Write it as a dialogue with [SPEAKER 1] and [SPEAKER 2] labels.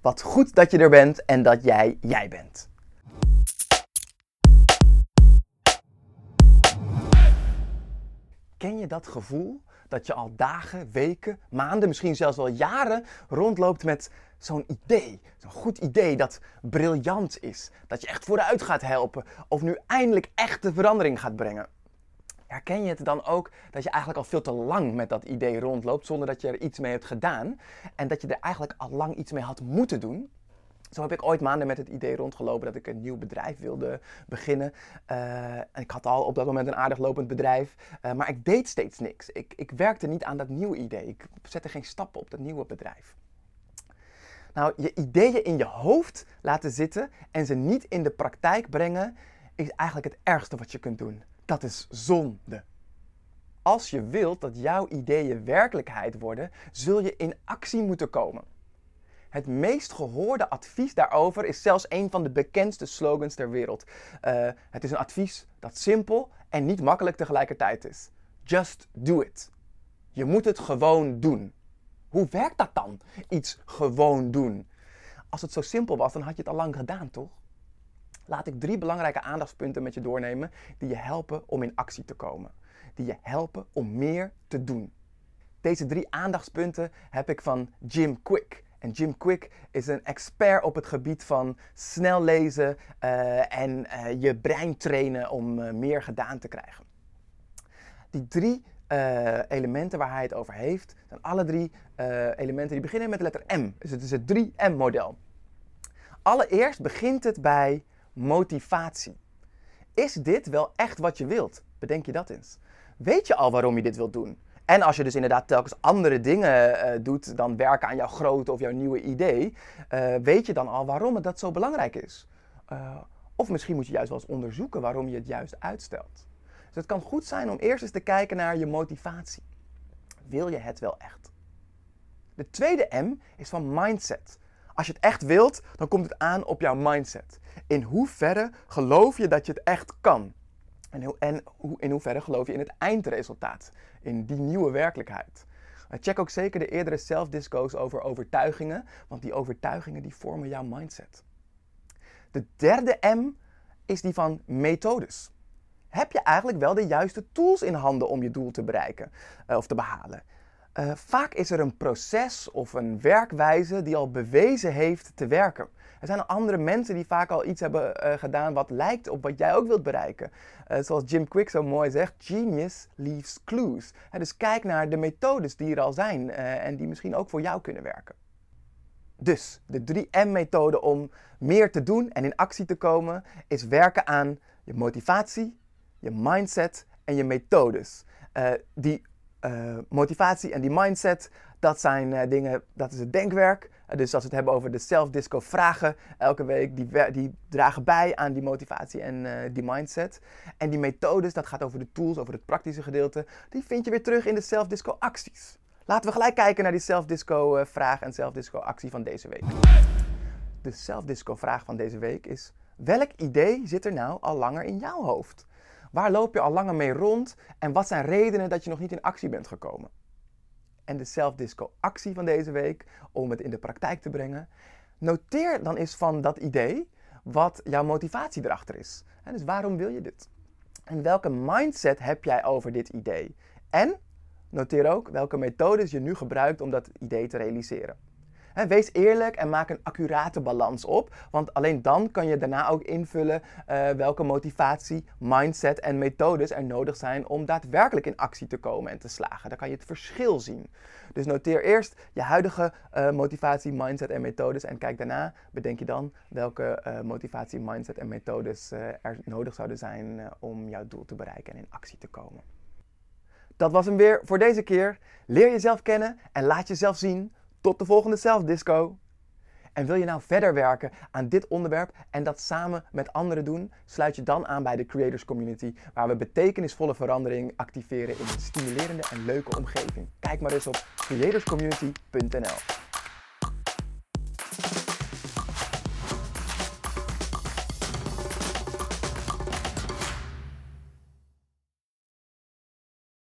[SPEAKER 1] Wat goed dat je er bent en dat jij jij bent. Ken je dat gevoel dat je al dagen, weken, maanden, misschien zelfs wel jaren rondloopt met zo'n idee, zo'n goed idee dat briljant is, dat je echt vooruit gaat helpen of nu eindelijk echte verandering gaat brengen? Herken je het dan ook dat je eigenlijk al veel te lang met dat idee rondloopt zonder dat je er iets mee hebt gedaan en dat je er eigenlijk al lang iets mee had moeten doen? Zo heb ik ooit maanden met het idee rondgelopen dat ik een nieuw bedrijf wilde beginnen. Uh, ik had al op dat moment een aardig lopend bedrijf, uh, maar ik deed steeds niks. Ik, ik werkte niet aan dat nieuwe idee. Ik zette geen stappen op dat nieuwe bedrijf. Nou, je ideeën in je hoofd laten zitten en ze niet in de praktijk brengen, is eigenlijk het ergste wat je kunt doen. Dat is zonde. Als je wilt dat jouw ideeën werkelijkheid worden, zul je in actie moeten komen. Het meest gehoorde advies daarover is zelfs een van de bekendste slogans ter wereld. Uh, het is een advies dat simpel en niet makkelijk tegelijkertijd is. Just do it. Je moet het gewoon doen. Hoe werkt dat dan? Iets gewoon doen. Als het zo simpel was, dan had je het al lang gedaan, toch? Laat ik drie belangrijke aandachtspunten met je doornemen die je helpen om in actie te komen. Die je helpen om meer te doen. Deze drie aandachtspunten heb ik van Jim Quick. En Jim Quick is een expert op het gebied van snel lezen uh, en uh, je brein trainen om uh, meer gedaan te krijgen. Die drie elementen waar hij het over heeft, zijn alle drie elementen die beginnen met de letter M. Dus het is het 3M-model. Allereerst begint het bij motivatie. Is dit wel echt wat je wilt? Bedenk je dat eens. Weet je al waarom je dit wilt doen? En als je dus inderdaad telkens andere dingen uh, doet dan werken aan jouw grote of jouw nieuwe idee, uh, weet je dan al waarom het dat zo belangrijk is. Uh, of misschien moet je juist wel eens onderzoeken waarom je het juist uitstelt. Dus het kan goed zijn om eerst eens te kijken naar je motivatie. Wil je het wel echt? De tweede M is van mindset. Als je het echt wilt, dan komt het aan op jouw mindset. In hoeverre geloof je dat je het echt kan? En, in hoeverre geloof je in het eindresultaat, in die nieuwe werkelijkheid? Check ook zeker de eerdere self-disco's over overtuigingen, want die overtuigingen die vormen jouw mindset. De derde M is die van methodes. Heb je eigenlijk wel de juiste tools in handen om je doel te bereiken uh, of te behalen? Uh, vaak is er een proces of een werkwijze die al bewezen heeft te werken. Er zijn andere mensen die vaak al iets hebben uh, gedaan wat lijkt op wat jij ook wilt bereiken. Uh, zoals Jim Quick zo mooi zegt, genius leaves clues. Dus kijk naar de methodes die er al zijn en die misschien ook voor jou kunnen werken. Dus de 3M-methode om meer te doen en in actie te komen is werken aan je motivatie, je mindset en je methodes. die uh, motivatie en die mindset, dat zijn uh, dingen, dat is het denkwerk. Uh, dus als we het hebben over de self-disco vragen elke week, die, die dragen bij aan die motivatie en die mindset. En die methodes, dat gaat over de tools, over het praktische gedeelte, die vind je weer terug in de self-disco acties. Laten we gelijk kijken naar die self-disco vraag en self-disco actie van deze week. De self-disco vraag van deze week is, welk idee zit er nou al langer in jouw hoofd? Waar loop je al langer mee rond en wat zijn redenen dat je nog niet in actie bent gekomen? En de self-disco actie van deze week, om het in de praktijk te brengen. Noteer dan eens van dat idee wat jouw motivatie erachter is. Dus waarom wil je dit? En welke mindset heb jij over dit idee? En noteer ook welke methodes je nu gebruikt om dat idee te realiseren wees eerlijk en maak een accurate balans op. Want alleen dan kan je daarna ook invullen uh, welke motivatie, mindset en methodes er nodig zijn om daadwerkelijk in actie te komen en te slagen. Dan kan je het verschil zien. Dus noteer eerst je huidige uh, motivatie, mindset en methodes. En kijk daarna, bedenk je dan welke uh, motivatie, mindset en methodes er nodig zouden zijn om jouw doel te bereiken en in actie te komen. Dat was hem weer voor deze keer. Leer jezelf kennen en laat jezelf zien tot de volgende zelfdisco. En wil je nou verder werken aan dit onderwerp en dat samen met anderen doen? Sluit je dan aan bij de Creators Community, waar we betekenisvolle verandering activeren in een stimulerende en leuke omgeving. Kijk maar eens op creatorscommunity.nl.